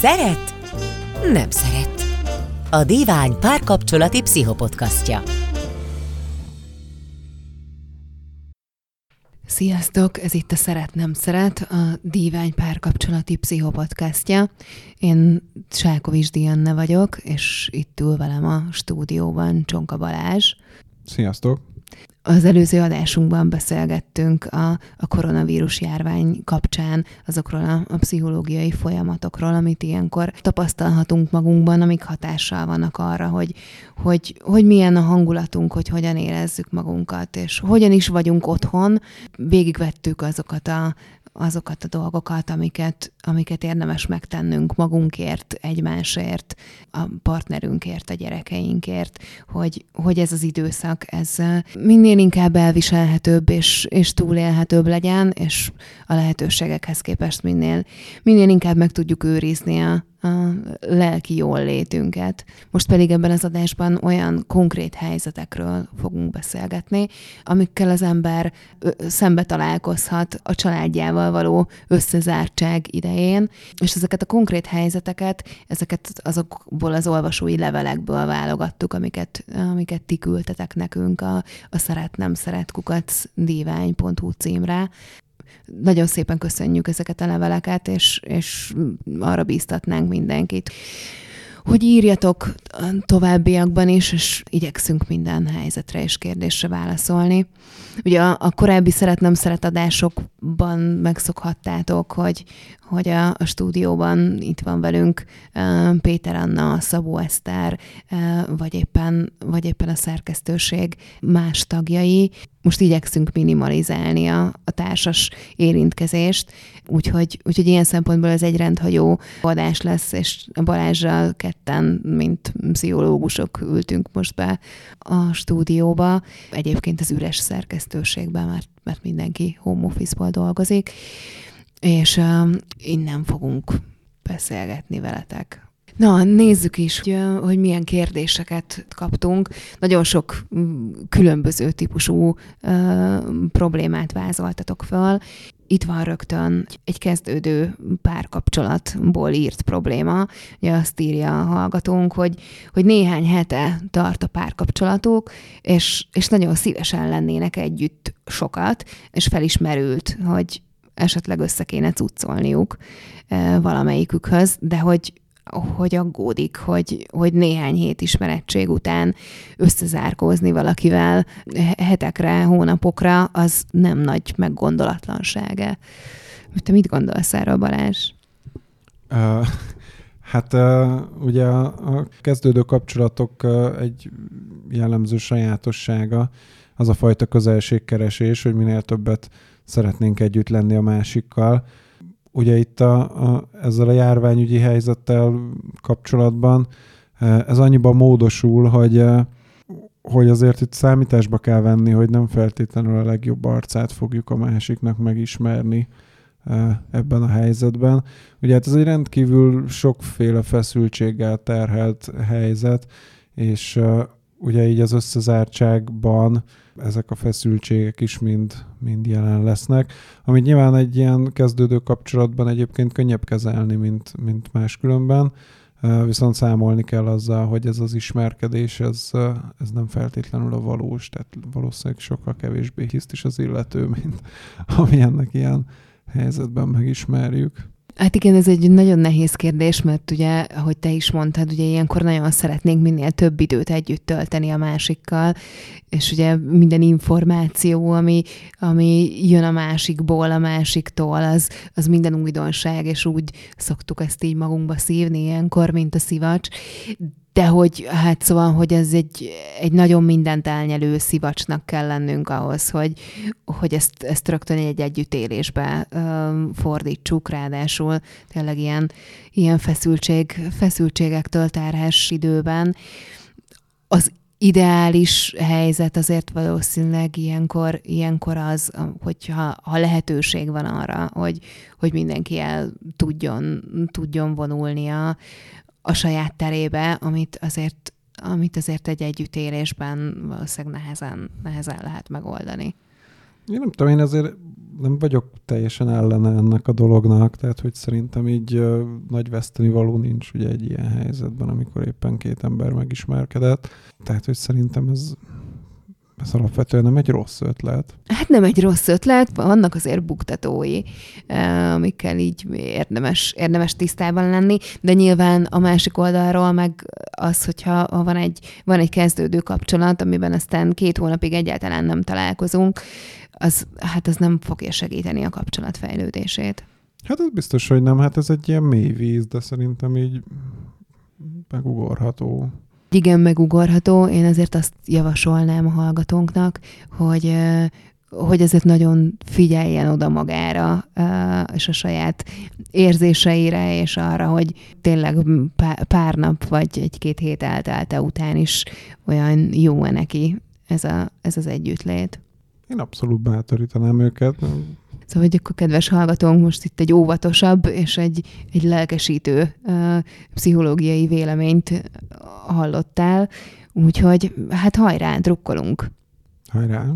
Szeret? Nem szeret. A Divány párkapcsolati pszichopodcastja. Sziasztok! Ez itt a Szeret Nem Szeret, a Dívány párkapcsolati pszichopodcastja. Én Sákovics Dianne vagyok, és itt ül velem a stúdióban Csonka Balázs. Sziasztok! Az előző adásunkban beszélgettünk a, a koronavírus járvány kapcsán azokról a, a pszichológiai folyamatokról, amit ilyenkor tapasztalhatunk magunkban, amik hatással vannak arra, hogy, hogy, hogy milyen a hangulatunk, hogy hogyan érezzük magunkat, és hogyan is vagyunk otthon. Végigvettük azokat a, azokat a dolgokat, amiket, amiket érdemes megtennünk magunkért, egymásért, a partnerünkért, a gyerekeinkért, hogy, hogy ez az időszak, ez minél inkább elviselhetőbb és, és túlélhetőbb legyen, és a lehetőségekhez képest minél, minél inkább meg tudjuk őrizni a, a lelki jól. Most pedig ebben az adásban olyan konkrét helyzetekről fogunk beszélgetni, amikkel az ember szembe találkozhat a családjával való összezártság idején, és ezeket a konkrét helyzeteket, ezeket azokból az olvasói levelekből válogattuk, amiket, amiket ti küldtetek nekünk a, a szeret nem szeret kukac címre nagyon szépen köszönjük ezeket a leveleket, és, és arra bíztatnánk mindenkit, hogy írjatok továbbiakban is, és igyekszünk minden helyzetre és kérdésre válaszolni. Ugye a, a korábbi szeret-nem szeret adásokban megszokhattátok, hogy, hogy a, a stúdióban itt van velünk Péter Anna, Szabó Eszter, vagy, éppen, vagy éppen a szerkesztőség más tagjai. Most igyekszünk minimalizálni a, a társas érintkezést, úgyhogy, úgyhogy ilyen szempontból ez egy rendhagyó adás lesz, és Balázsral ketten, mint pszichológusok ültünk most be a stúdióba. Egyébként az üres szerkesztőségben, mert, mert mindenki home office-ból dolgozik és uh, innen fogunk beszélgetni veletek. Na, nézzük is, hogy, hogy milyen kérdéseket kaptunk. Nagyon sok különböző típusú uh, problémát vázoltatok föl. Itt van rögtön egy kezdődő párkapcsolatból írt probléma. Ugye azt írja a hallgatónk, hogy, hogy néhány hete tart a párkapcsolatuk, és, és nagyon szívesen lennének együtt sokat, és felismerült, hogy esetleg össze kéne cuccolniuk valamelyikükhöz, de hogy hogy aggódik, hogy, hogy néhány hét ismerettség után összezárkózni valakivel hetekre, hónapokra, az nem nagy meggondolatlansága. Te mit gondolsz erről, Balázs? Uh, hát ugye a, kezdődő kapcsolatok egy jellemző sajátossága az a fajta közelségkeresés, hogy minél többet szeretnénk együtt lenni a másikkal. Ugye itt a, a, ezzel a járványügyi helyzettel kapcsolatban e, ez annyiban módosul, hogy, e, hogy azért itt számításba kell venni, hogy nem feltétlenül a legjobb arcát fogjuk a másiknak megismerni e, ebben a helyzetben. Ugye hát ez egy rendkívül sokféle feszültséggel terhelt helyzet, és ugye így az összezártságban ezek a feszültségek is mind, mind jelen lesznek, amit nyilván egy ilyen kezdődő kapcsolatban egyébként könnyebb kezelni, mint, mint máskülönben, viszont számolni kell azzal, hogy ez az ismerkedés, ez, ez nem feltétlenül a valós, tehát valószínűleg sokkal kevésbé hiszt is az illető, mint ami ennek ilyen helyzetben megismerjük. Hát igen, ez egy nagyon nehéz kérdés, mert ugye, ahogy te is mondtad, ugye ilyenkor nagyon szeretnénk minél több időt együtt tölteni a másikkal, és ugye minden információ, ami, ami jön a másikból, a másiktól, az, az minden újdonság, és úgy szoktuk ezt így magunkba szívni ilyenkor, mint a szivacs de hogy hát szóval, hogy ez egy, egy nagyon mindent elnyelő szivacsnak kell lennünk ahhoz, hogy, hogy ezt, ezt rögtön egy együttélésbe ö, fordítsuk, ráadásul tényleg ilyen, ilyen feszültség, feszültségektől terhes időben. Az ideális helyzet azért valószínűleg ilyenkor, ilyenkor az, hogyha ha lehetőség van arra, hogy, hogy mindenki el tudjon, tudjon vonulni a, a saját terébe, amit azért, amit azért egy együttélésben valószínűleg nehezen, nehezen lehet megoldani. Én nem tudom, én azért nem vagyok teljesen ellene ennek a dolognak, tehát hogy szerintem így uh, nagy veszteni való nincs ugye egy ilyen helyzetben, amikor éppen két ember megismerkedett. Tehát, hogy szerintem ez ez alapvetően nem egy rossz ötlet. Hát nem egy rossz ötlet, vannak azért buktatói, amikkel így érdemes, érdemes tisztában lenni, de nyilván a másik oldalról meg az, hogyha van egy, van egy kezdődő kapcsolat, amiben aztán két hónapig egyáltalán nem találkozunk, az, hát az nem fogja segíteni a kapcsolat fejlődését. Hát ez biztos, hogy nem. Hát ez egy ilyen mély víz, de szerintem így megugorható igen megugorható. Én azért azt javasolnám a hallgatónknak, hogy hogy ezért nagyon figyeljen oda magára, és a saját érzéseire, és arra, hogy tényleg pár nap vagy egy-két hét eltelte után is olyan jó-e neki ez, a, ez az együttlét. Én abszolút bátorítanám őket. Szóval, hogy akkor kedves hallgatónk, most itt egy óvatosabb és egy, egy lelkesítő uh, pszichológiai véleményt hallottál, úgyhogy hát hajrá, drukkolunk. Hajrá.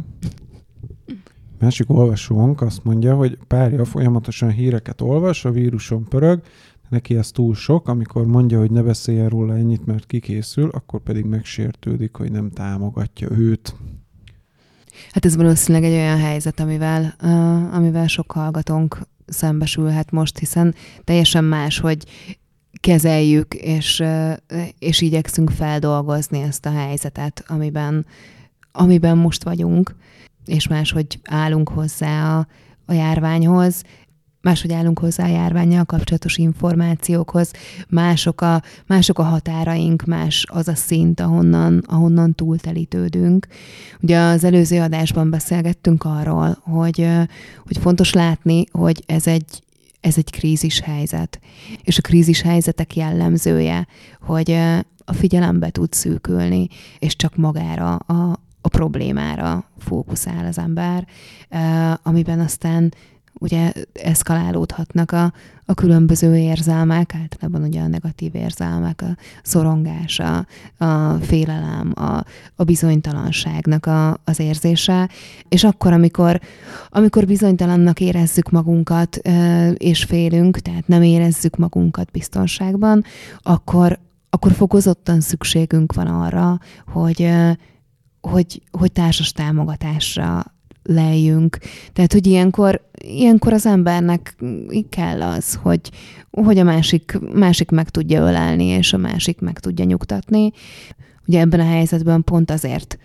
Másik olvasónk azt mondja, hogy párja folyamatosan híreket olvas, a víruson pörög, neki ez túl sok, amikor mondja, hogy ne beszéljen róla ennyit, mert kikészül, akkor pedig megsértődik, hogy nem támogatja őt. Hát ez valószínűleg egy olyan helyzet, amivel, uh, amivel sok hallgatónk szembesülhet most, hiszen teljesen más, hogy kezeljük, és, uh, és igyekszünk feldolgozni ezt a helyzetet, amiben, amiben most vagyunk, és máshogy állunk hozzá a, a járványhoz, máshogy állunk hozzá a járványjal kapcsolatos információkhoz, mások a, mások a határaink, más az a szint, ahonnan, ahonnan túltelítődünk. Ugye az előző adásban beszélgettünk arról, hogy, hogy fontos látni, hogy ez egy, ez egy krízis helyzet. És a krízis helyzetek jellemzője, hogy a figyelembe tud szűkülni, és csak magára a, a problémára fókuszál az ember, amiben aztán ugye eszkalálódhatnak a, a különböző érzelmek, általában ugye a negatív érzelmek, a szorongás, a, a félelem, a, a bizonytalanságnak a, az érzése, és akkor, amikor, amikor bizonytalannak érezzük magunkat, és félünk, tehát nem érezzük magunkat biztonságban, akkor, akkor fokozottan szükségünk van arra, hogy, hogy, hogy társas támogatásra lejjünk. Tehát, hogy ilyenkor, ilyenkor az embernek kell az, hogy, hogy a másik, másik meg tudja ölelni, és a másik meg tudja nyugtatni. Ugye ebben a helyzetben pont azért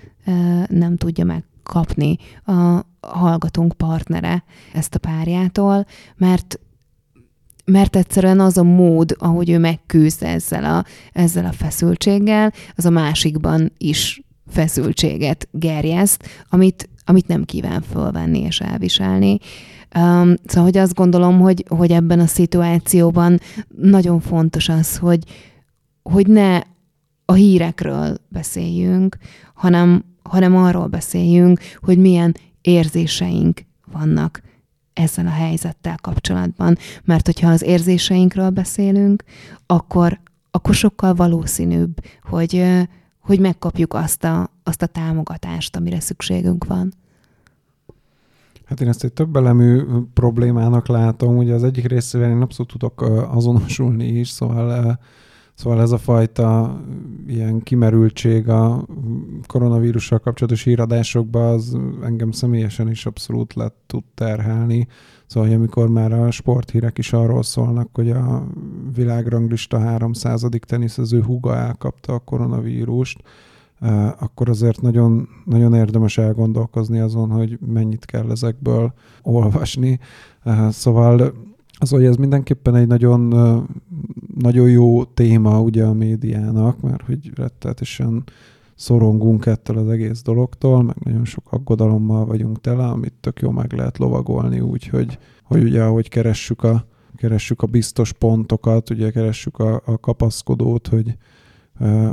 nem tudja megkapni a hallgatónk partnere ezt a párjától, mert mert egyszerűen az a mód, ahogy ő megküzd ezzel a, ezzel a feszültséggel, az a másikban is feszültséget gerjeszt, amit amit nem kíván fölvenni és elviselni. Um, szóval, hogy azt gondolom, hogy, hogy ebben a szituációban nagyon fontos az, hogy, hogy ne a hírekről beszéljünk, hanem, hanem arról beszéljünk, hogy milyen érzéseink vannak ezzel a helyzettel kapcsolatban. Mert hogyha az érzéseinkről beszélünk, akkor, akkor sokkal valószínűbb, hogy, hogy megkapjuk azt a, azt a támogatást, amire szükségünk van. Hát én ezt egy több elemű problémának látom. Ugye az egyik részével én abszolút tudok azonosulni is, szóval, szóval ez a fajta ilyen kimerültség a koronavírussal kapcsolatos híradásokban az engem személyesen is abszolút le tud terhelni. Szóval, hogy amikor már a sporthírek is arról szólnak, hogy a világranglista 300. teniszező húga elkapta a koronavírust, akkor azért nagyon, nagyon érdemes elgondolkozni azon, hogy mennyit kell ezekből olvasni. Szóval az, hogy ez mindenképpen egy nagyon, nagyon jó téma ugye a médiának, mert hogy rettetesen szorongunk ettől az egész dologtól, meg nagyon sok aggodalommal vagyunk tele, amit tök jó meg lehet lovagolni úgy, hogy, ugye ahogy keressük a, keressük a biztos pontokat, ugye keressük a, a kapaszkodót, hogy,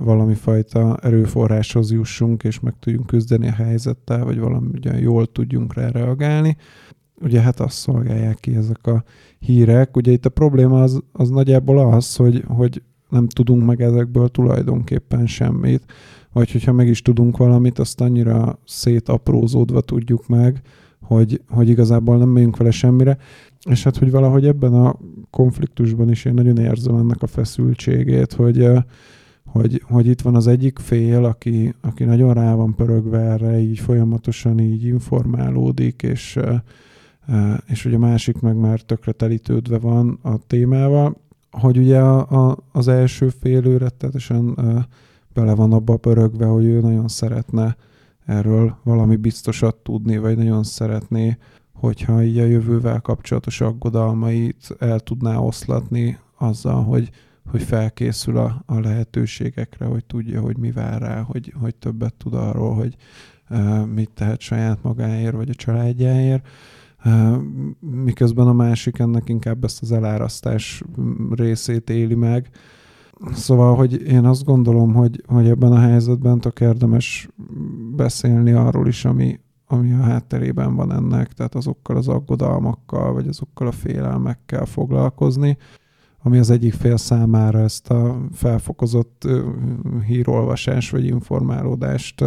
valami fajta erőforráshoz jussunk, és meg tudjunk küzdeni a helyzettel, vagy valami ugye jól tudjunk rá reagálni. Ugye hát azt szolgálják ki ezek a hírek. Ugye itt a probléma az, az nagyjából az, hogy, hogy nem tudunk meg ezekből tulajdonképpen semmit, vagy hogyha meg is tudunk valamit, azt annyira szétaprózódva tudjuk meg, hogy, hogy igazából nem megyünk vele semmire. És hát, hogy valahogy ebben a konfliktusban is én nagyon érzem ennek a feszültségét, hogy, hogy, hogy itt van az egyik fél, aki, aki nagyon rá van pörögve erre, így folyamatosan így informálódik, és, és hogy a másik meg már tökre telítődve van a témával, hogy ugye a, a, az első fél rettetesen bele van abba pörögve, hogy ő nagyon szeretne erről valami biztosat tudni, vagy nagyon szeretné, hogyha így a jövővel kapcsolatos aggodalmait el tudná oszlatni azzal, hogy, hogy felkészül a, a lehetőségekre, hogy tudja, hogy mi vár rá, hogy, hogy többet tud arról, hogy uh, mit tehet saját magáért, vagy a családjáért. Miközben a másik ennek inkább ezt az elárasztás részét éli meg, Szóval, hogy én azt gondolom, hogy, hogy ebben a helyzetben tök érdemes beszélni arról is, ami, ami a hátterében van ennek, tehát azokkal az aggodalmakkal, vagy azokkal a félelmekkel foglalkozni, ami az egyik fél számára ezt a felfokozott hírolvasás vagy informálódást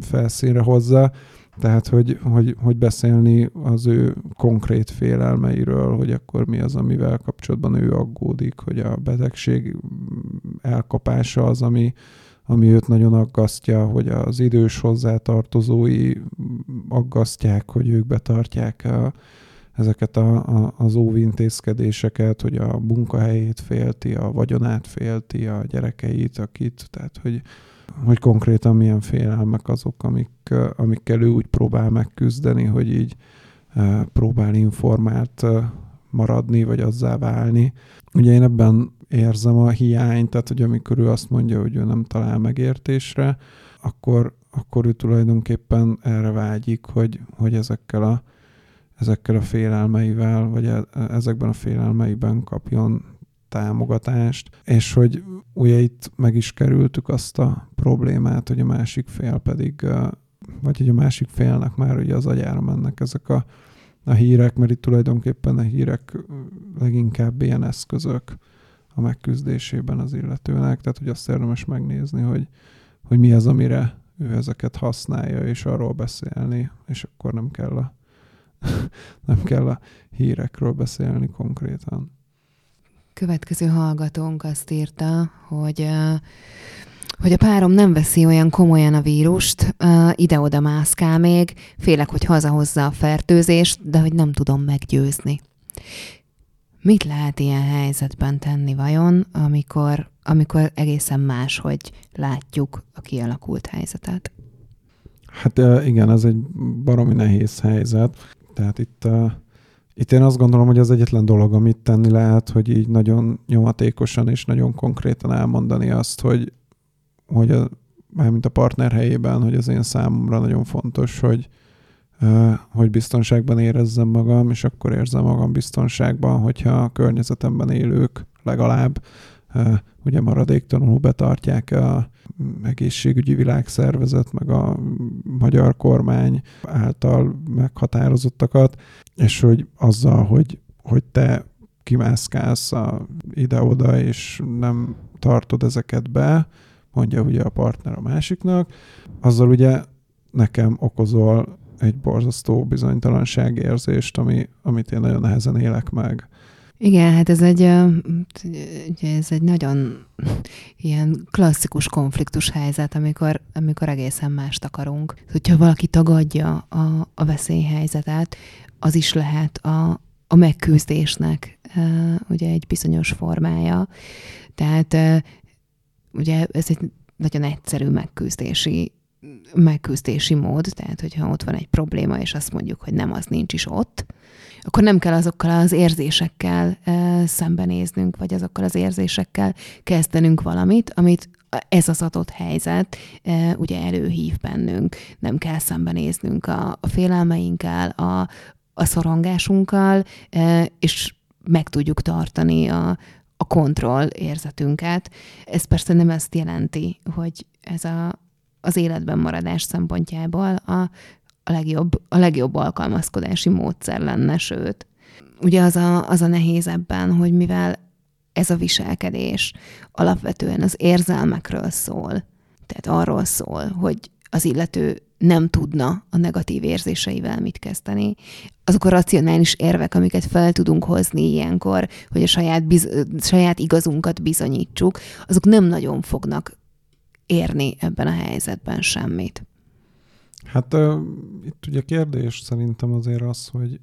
felszínre hozza, tehát, hogy, hogy, hogy beszélni az ő konkrét félelmeiről, hogy akkor mi az, amivel kapcsolatban ő aggódik, hogy a betegség elkapása az, ami, ami őt nagyon aggasztja, hogy az idős hozzátartozói aggasztják, hogy ők betartják a, ezeket a, a, az óvintézkedéseket, hogy a munkahelyét félti, a vagyonát félti, a gyerekeit, akit, tehát hogy hogy konkrétan milyen félelmek azok, amik, amikkel ő úgy próbál megküzdeni, hogy így próbál informált maradni, vagy azzá válni. Ugye én ebben érzem a hiányt, tehát hogy amikor ő azt mondja, hogy ő nem talál megértésre, akkor, akkor ő tulajdonképpen erre vágyik, hogy, hogy ezekkel a, ezekkel a félelmeivel, vagy e, ezekben a félelmeiben kapjon támogatást, és hogy ugye itt meg is kerültük azt a problémát, hogy a másik fél pedig, vagy hogy a másik félnek már ugye az agyára mennek ezek a, a hírek, mert itt tulajdonképpen a hírek leginkább ilyen eszközök a megküzdésében az illetőnek, tehát hogy azt érdemes megnézni, hogy, hogy mi az, amire ő ezeket használja, és arról beszélni, és akkor nem kell a, nem kell a hírekről beszélni konkrétan. Következő hallgatónk azt írta, hogy hogy a párom nem veszi olyan komolyan a vírust, ide-oda mászkál még, félek, hogy hazahozza a fertőzést, de hogy nem tudom meggyőzni. Mit lehet ilyen helyzetben tenni vajon, amikor, amikor egészen más, hogy látjuk a kialakult helyzetet? Hát igen, ez egy baromi nehéz helyzet. Tehát itt itt én azt gondolom, hogy az egyetlen dolog, amit tenni lehet, hogy így nagyon nyomatékosan és nagyon konkrétan elmondani azt, hogy, hogy a, mármint a partner helyében, hogy az én számomra nagyon fontos, hogy, hogy biztonságban érezzem magam, és akkor érzem magam biztonságban, hogyha a környezetemben élők legalább ugye maradéktalanul betartják a egészségügyi világszervezet, meg a magyar kormány által meghatározottakat, és hogy azzal, hogy, hogy te kimászkálsz ide-oda, és nem tartod ezeket be, mondja ugye a partner a másiknak, azzal ugye nekem okozol egy borzasztó bizonytalanságérzést, ami, amit én nagyon nehezen élek meg. Igen, hát ez egy, ez egy nagyon ilyen klasszikus konfliktus helyzet, amikor, amikor egészen mást akarunk. Hogyha valaki tagadja a, a veszélyhelyzetet, az is lehet a, a megküzdésnek ugye egy bizonyos formája. Tehát ugye ez egy nagyon egyszerű megküzdési megküzdési mód, tehát hogyha ott van egy probléma, és azt mondjuk, hogy nem, az nincs is ott, akkor nem kell azokkal az érzésekkel szembenéznünk, vagy azokkal az érzésekkel kezdenünk valamit, amit ez az adott helyzet ugye előhív bennünk. Nem kell szembenéznünk a, a félelmeinkkel, a, a szorongásunkkal, és meg tudjuk tartani a, a kontroll érzetünket. Ez persze nem ezt jelenti, hogy ez a, az életben maradás szempontjából a a legjobb, a legjobb alkalmazkodási módszer lenne, sőt. Ugye az a, az a nehéz ebben, hogy mivel ez a viselkedés alapvetően az érzelmekről szól, tehát arról szól, hogy az illető nem tudna a negatív érzéseivel mit kezdeni. Azok a racionális érvek, amiket fel tudunk hozni ilyenkor, hogy a saját, biz- saját igazunkat bizonyítsuk, azok nem nagyon fognak érni ebben a helyzetben semmit. Hát uh, itt ugye kérdés szerintem azért az, hogy,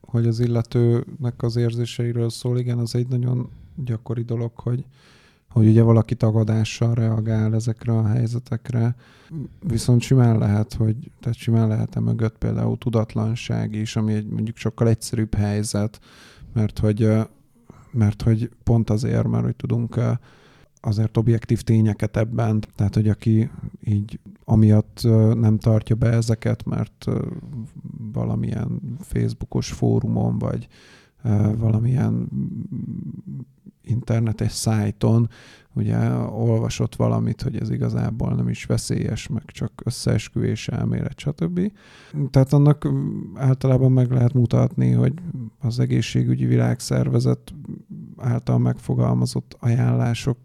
hogy az illetőnek az érzéseiről szól. Igen, az egy nagyon gyakori dolog, hogy, hogy ugye valaki tagadással reagál ezekre a helyzetekre, viszont simán lehet, hogy tehát simán lehet -e mögött például tudatlanság is, ami egy mondjuk sokkal egyszerűbb helyzet, mert hogy, mert hogy pont azért, mert hogy tudunk azért objektív tényeket ebben, tehát hogy aki így amiatt nem tartja be ezeket, mert valamilyen Facebookos fórumon, vagy valamilyen internetes szájton ugye olvasott valamit, hogy ez igazából nem is veszélyes, meg csak összeesküvés elmélet, stb. Tehát annak általában meg lehet mutatni, hogy az egészségügyi világszervezet által megfogalmazott ajánlások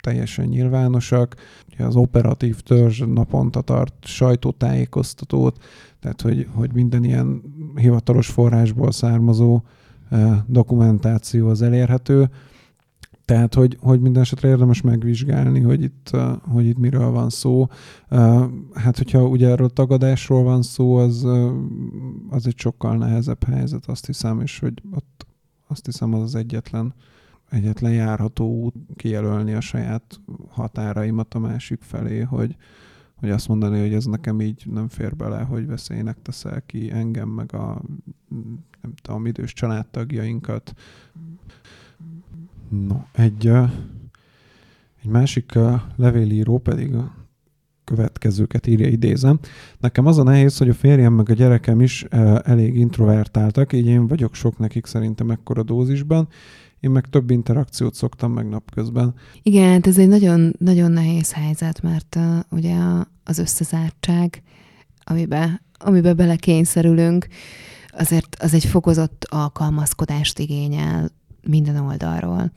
teljesen nyilvánosak. Ugye az operatív törzs naponta tart sajtótájékoztatót, tehát hogy, hogy minden ilyen hivatalos forrásból származó dokumentáció az elérhető. Tehát, hogy, hogy minden esetre érdemes megvizsgálni, hogy itt, hogy itt miről van szó. Hát, hogyha ugye erről tagadásról van szó, az, az egy sokkal nehezebb helyzet, azt hiszem, és hogy ott azt hiszem az az egyetlen, egyetlen járható út kijelölni a saját határaimat a másik felé, hogy, hogy azt mondani, hogy ez nekem így nem fér bele, hogy veszélynek teszel ki engem, meg a nem tudom, idős családtagjainkat. No, egy, egy másik levélíró pedig a következőket írja, idézem. Nekem az a nehéz, hogy a férjem meg a gyerekem is elég introvertáltak, így én vagyok sok nekik szerintem ekkora dózisban, én meg több interakciót szoktam meg napközben. Igen, hát ez egy nagyon, nagyon nehéz helyzet, mert uh, ugye az összezártság, amiben, amiben belekényszerülünk, azért az egy fokozott alkalmazkodást igényel minden oldalról.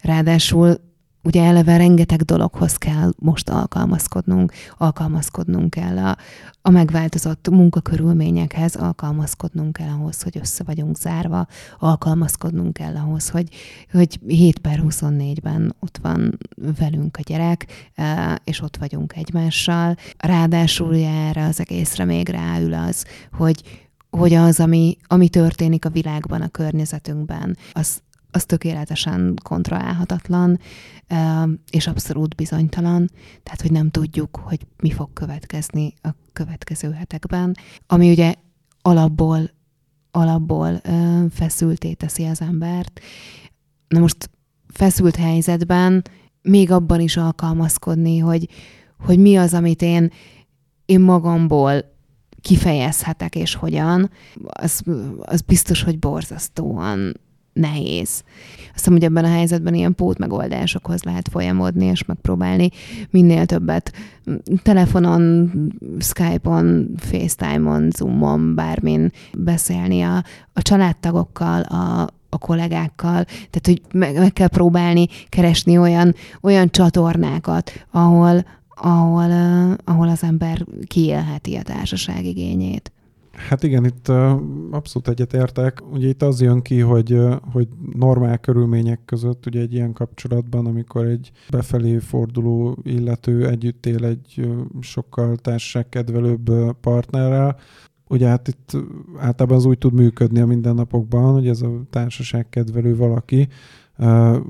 Ráadásul ugye eleve rengeteg dologhoz kell most alkalmazkodnunk, alkalmazkodnunk kell a, a megváltozott munkakörülményekhez, alkalmazkodnunk kell ahhoz, hogy össze vagyunk zárva, alkalmazkodnunk kell ahhoz, hogy, hogy 7 per 24-ben ott van velünk a gyerek, e, és ott vagyunk egymással. Ráadásul erre az egészre még ráül az, hogy hogy az, ami, ami történik a világban, a környezetünkben, az, az tökéletesen kontrollálhatatlan, és abszolút bizonytalan, tehát hogy nem tudjuk, hogy mi fog következni a következő hetekben, ami ugye alapból, alapból feszülté teszi az embert. Na most feszült helyzetben még abban is alkalmazkodni, hogy, hogy mi az, amit én, én magamból kifejezhetek, és hogyan, az, az biztos, hogy borzasztóan nehéz. Azt hiszem, hogy ebben a helyzetben ilyen pótmegoldásokhoz lehet folyamodni, és megpróbálni minél többet telefonon, Skype-on, FaceTime-on, Zoom-on, bármin beszélni a, a családtagokkal, a, a kollégákkal, tehát hogy meg, meg kell próbálni keresni olyan, olyan csatornákat, ahol, ahol, ahol az ember kiélheti a társaság igényét. Hát igen, itt abszolút egyetértek. Ugye itt az jön ki, hogy, hogy normál körülmények között, ugye egy ilyen kapcsolatban, amikor egy befelé forduló illető együtt él egy sokkal társaságkedvelőbb partnerrel, ugye hát itt általában az úgy tud működni a mindennapokban, hogy ez a társaságkedvelő valaki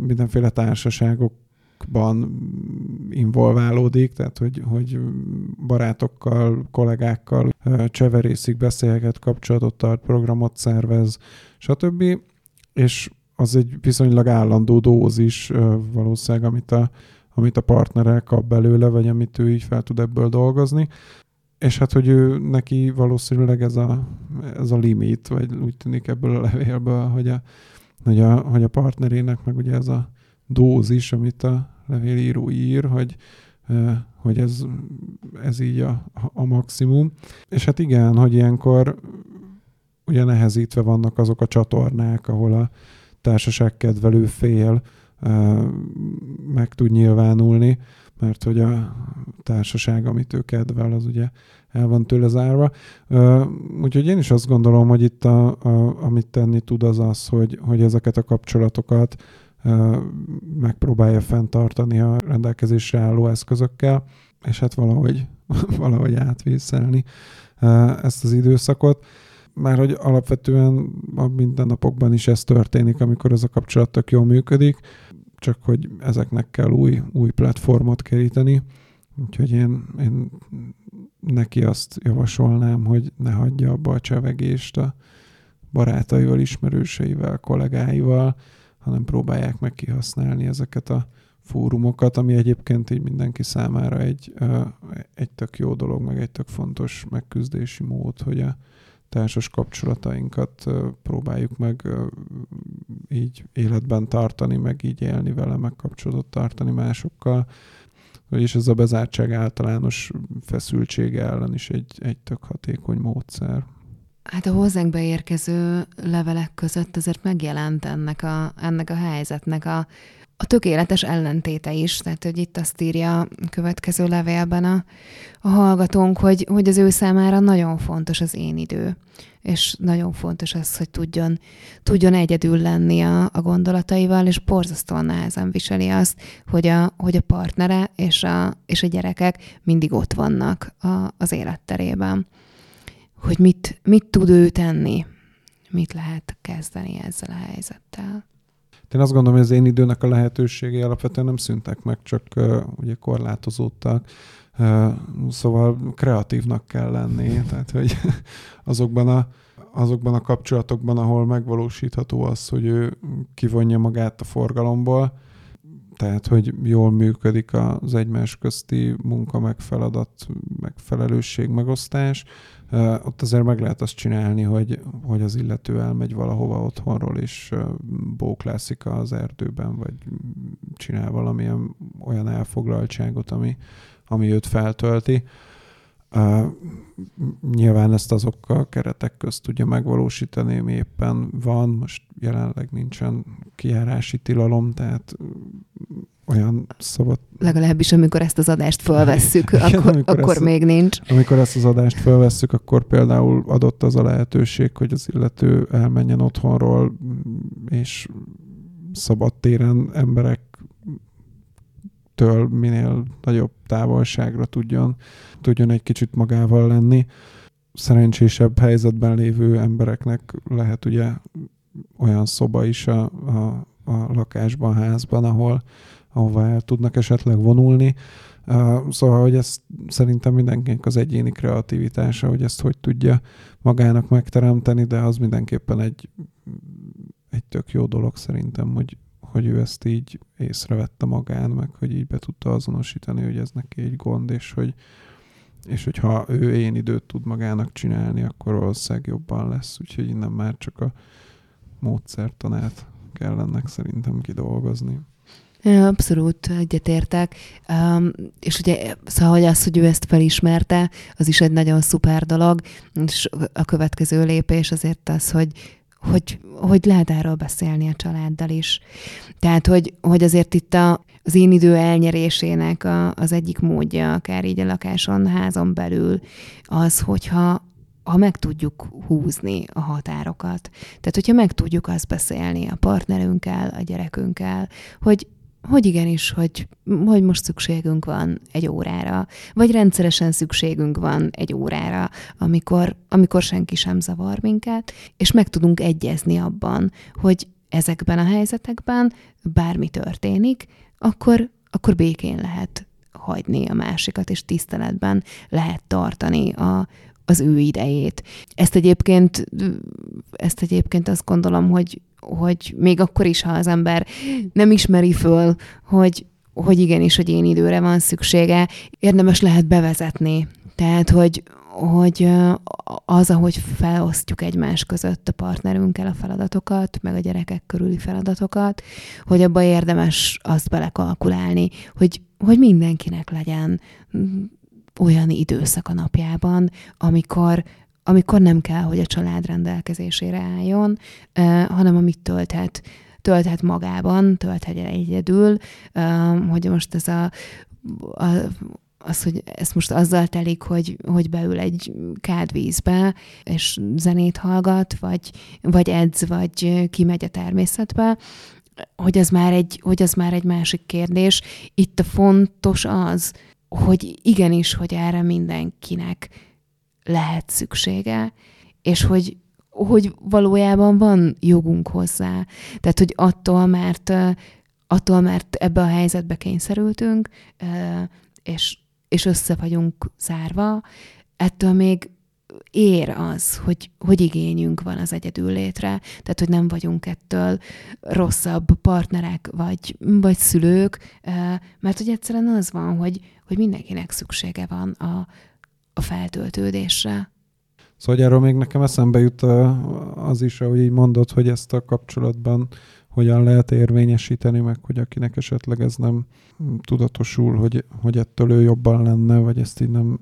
mindenféle társaságok ban involválódik, tehát hogy, hogy barátokkal, kollégákkal cseverészik, beszélget, kapcsolatot tart, programot szervez, stb. És az egy viszonylag állandó dózis valószínűleg, amit a, amit a partnerek kap belőle, vagy amit ő így fel tud ebből dolgozni. És hát, hogy ő neki valószínűleg ez a, ez a limit, vagy úgy tűnik ebből a levélből, hogy a, hogy a, hogy a partnerének meg ugye ez a dózis, amit a levélíró ír, hogy, hogy ez, ez így a, a maximum. És hát igen, hogy ilyenkor ugye nehezítve vannak azok a csatornák, ahol a társaságkedvelő fél meg tud nyilvánulni, mert hogy a társaság, amit ő kedvel, az ugye el van tőle zárva. Úgyhogy én is azt gondolom, hogy itt a, a, amit tenni tud az az, hogy, hogy ezeket a kapcsolatokat megpróbálja fenntartani a rendelkezésre álló eszközökkel, és hát valahogy, valahogy átvészelni ezt az időszakot. Már hogy alapvetően a mindennapokban is ez történik, amikor ez a kapcsolat tök jól működik, csak hogy ezeknek kell új, új platformot keríteni. Úgyhogy én, én neki azt javasolnám, hogy ne hagyja abba a csevegést a barátaival, ismerőseivel, kollégáival, hanem próbálják meg kihasználni ezeket a fórumokat, ami egyébként így mindenki számára egy, egy tök jó dolog, meg egy tök fontos megküzdési mód, hogy a társas kapcsolatainkat próbáljuk meg így életben tartani, meg így élni vele, meg kapcsolatot tartani másokkal. És ez a bezártság általános feszültsége ellen is egy, egy tök hatékony módszer. Hát a hozzánk beérkező levelek között azért megjelent ennek a, ennek a helyzetnek a, a tökéletes ellentéte is. Tehát, hogy itt azt írja a következő levélben a, a hallgatónk, hogy, hogy az ő számára nagyon fontos az én idő, és nagyon fontos az, hogy tudjon, tudjon egyedül lenni a, a gondolataival, és borzasztóan nehezen viseli azt, hogy a, hogy a partnere és a, és a gyerekek mindig ott vannak a, az életterében hogy mit, mit tud ő tenni, mit lehet kezdeni ezzel a helyzettel. Én azt gondolom, hogy az én időnek a lehetőségei alapvetően nem szüntek meg, csak uh, ugye korlátozódtak. Uh, szóval kreatívnak kell lenni, tehát hogy azokban a, azokban a kapcsolatokban, ahol megvalósítható az, hogy ő kivonja magát a forgalomból, tehát, hogy jól működik az egymás közti munka, meg feladat, meg felelősség megosztás, ott azért meg lehet azt csinálni, hogy, hogy az illető elmegy valahova otthonról, és bóklászik az erdőben, vagy csinál valamilyen olyan elfoglaltságot, ami, ami őt feltölti. Uh, nyilván ezt azokkal keretek közt tudja megvalósítani, ami éppen van. Most jelenleg nincsen kijárási tilalom, tehát olyan szabad... Legalábbis amikor ezt az adást felvesszük, Igen, akkor, akkor ezt, még nincs. Amikor ezt az adást felvesszük, akkor például adott az a lehetőség, hogy az illető elmenjen otthonról, és szabad téren emberek től minél nagyobb távolságra tudjon, tudjon egy kicsit magával lenni. Szerencsésebb helyzetben lévő embereknek lehet ugye olyan szoba is a, a, a lakásban, a házban, ahol, ahova el tudnak esetleg vonulni. Szóval, hogy ez szerintem mindenkinek az egyéni kreativitása, hogy ezt hogy tudja magának megteremteni, de az mindenképpen egy, egy tök jó dolog szerintem, hogy, hogy ő ezt így észrevette magán, meg hogy így be tudta azonosítani, hogy ez neki egy gond, és hogy, és hogyha ő én időt tud magának csinálni, akkor valószínűleg jobban lesz, úgyhogy innen már csak a módszertanát kell ennek szerintem kidolgozni. Abszolút egyetértek. Um, és ugye, szóval hogy az, hogy ő ezt felismerte, az is egy nagyon szuper dolog, és a következő lépés azért az, hogy hogy, hogy lehet erről beszélni a családdal is. Tehát, hogy, hogy azért itt a, az én idő elnyerésének a, az egyik módja, akár így a lakáson, házon belül, az, hogyha ha meg tudjuk húzni a határokat. Tehát, hogyha meg tudjuk azt beszélni a partnerünkkel, a gyerekünkkel, hogy hogy igenis, hogy, hogy most szükségünk van egy órára, vagy rendszeresen szükségünk van egy órára, amikor, amikor senki sem zavar minket, és meg tudunk egyezni abban, hogy ezekben a helyzetekben bármi történik, akkor, akkor békén lehet hagyni a másikat, és tiszteletben lehet tartani a, az ő idejét. Ezt egyébként, ezt egyébként azt gondolom, hogy hogy még akkor is, ha az ember nem ismeri föl, hogy, hogy igenis, hogy én időre van szüksége, érdemes lehet bevezetni. Tehát, hogy, hogy az, ahogy felosztjuk egymás között a partnerünkkel a feladatokat, meg a gyerekek körüli feladatokat, hogy abba érdemes azt belekalkulálni, hogy, hogy mindenkinek legyen olyan időszak a napjában, amikor, amikor nem kell, hogy a család rendelkezésére álljon, hanem amit tölthet, tölthet magában, tölthet egyedül, hogy most ez a az, hogy ezt most azzal telik, hogy, hogy beül egy kádvízbe, és zenét hallgat, vagy, vagy edz, vagy kimegy a természetbe, hogy az már egy, hogy az már egy másik kérdés. Itt a fontos az, hogy igenis, hogy erre mindenkinek lehet szüksége, és hogy, hogy valójában van jogunk hozzá. Tehát, hogy attól, mert attól, mert ebbe a helyzetbe kényszerültünk, és, és össze vagyunk zárva, ettől még ér az, hogy, hogy igényünk van az egyedül létre, tehát hogy nem vagyunk ettől rosszabb partnerek vagy, vagy szülők, mert hogy egyszerűen az van, hogy, hogy mindenkinek szüksége van a, a feltöltődésre. Szóval erről még nekem eszembe jut az is, ahogy így mondod, hogy ezt a kapcsolatban hogyan lehet érvényesíteni, meg hogy akinek esetleg ez nem tudatosul, hogy, hogy ettől ő jobban lenne, vagy ezt így nem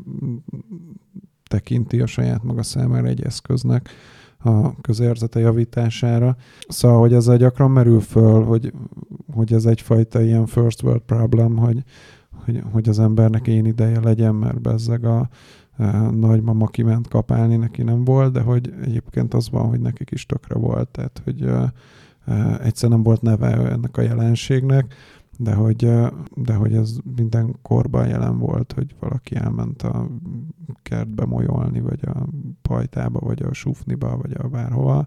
tekinti a saját maga számára egy eszköznek a közérzete javítására. Szóval, hogy ezzel gyakran merül föl, hogy, hogy ez egyfajta ilyen first world problem, hogy, hogy, hogy az embernek én ideje legyen, mert bezzeg a, a nagymama kiment kapálni, neki nem volt, de hogy egyébként az van, hogy nekik is tökre volt, tehát hogy egyszer nem volt neve ennek a jelenségnek, de hogy, de hogy ez minden korban jelen volt, hogy valaki elment a kertbe molyolni, vagy a pajtába, vagy a sufniba, vagy a bárhova.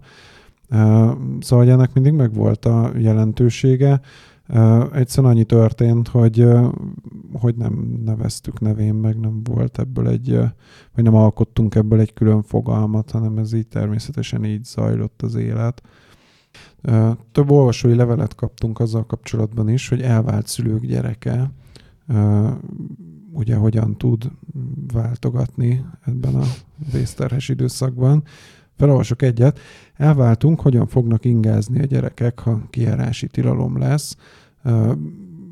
Szóval hogy ennek mindig megvolt a jelentősége. Egyszerűen annyi történt, hogy, hogy nem neveztük nevén, meg nem volt ebből egy, vagy nem alkottunk ebből egy külön fogalmat, hanem ez így természetesen így zajlott az élet. Több olvasói levelet kaptunk azzal kapcsolatban is, hogy elvált szülők gyereke ugye hogyan tud váltogatni ebben a vészterhes időszakban. Felolvasok egyet. Elváltunk, hogyan fognak ingázni a gyerekek, ha kijárási tilalom lesz.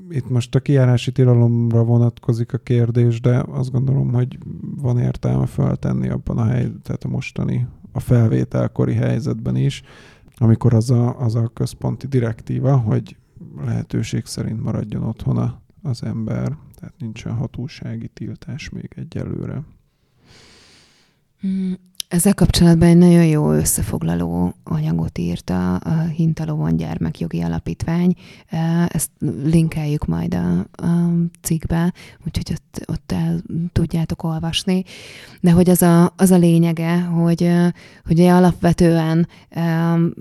Itt most a kijárási tilalomra vonatkozik a kérdés, de azt gondolom, hogy van értelme feltenni abban a helyzetben, tehát a mostani, a felvételkori helyzetben is, amikor az a, az a központi direktíva, hogy lehetőség szerint maradjon otthon az ember, tehát nincsen hatósági tiltás még egyelőre. Ezzel kapcsolatban egy nagyon jó összefoglaló anyagot írt a, a Hintalovon Gyermekjogi Alapítvány. Ezt linkeljük majd a, a cikkbe, úgyhogy ott, ott el tudjátok olvasni. De hogy az a, az a lényege, hogy, hogy alapvetően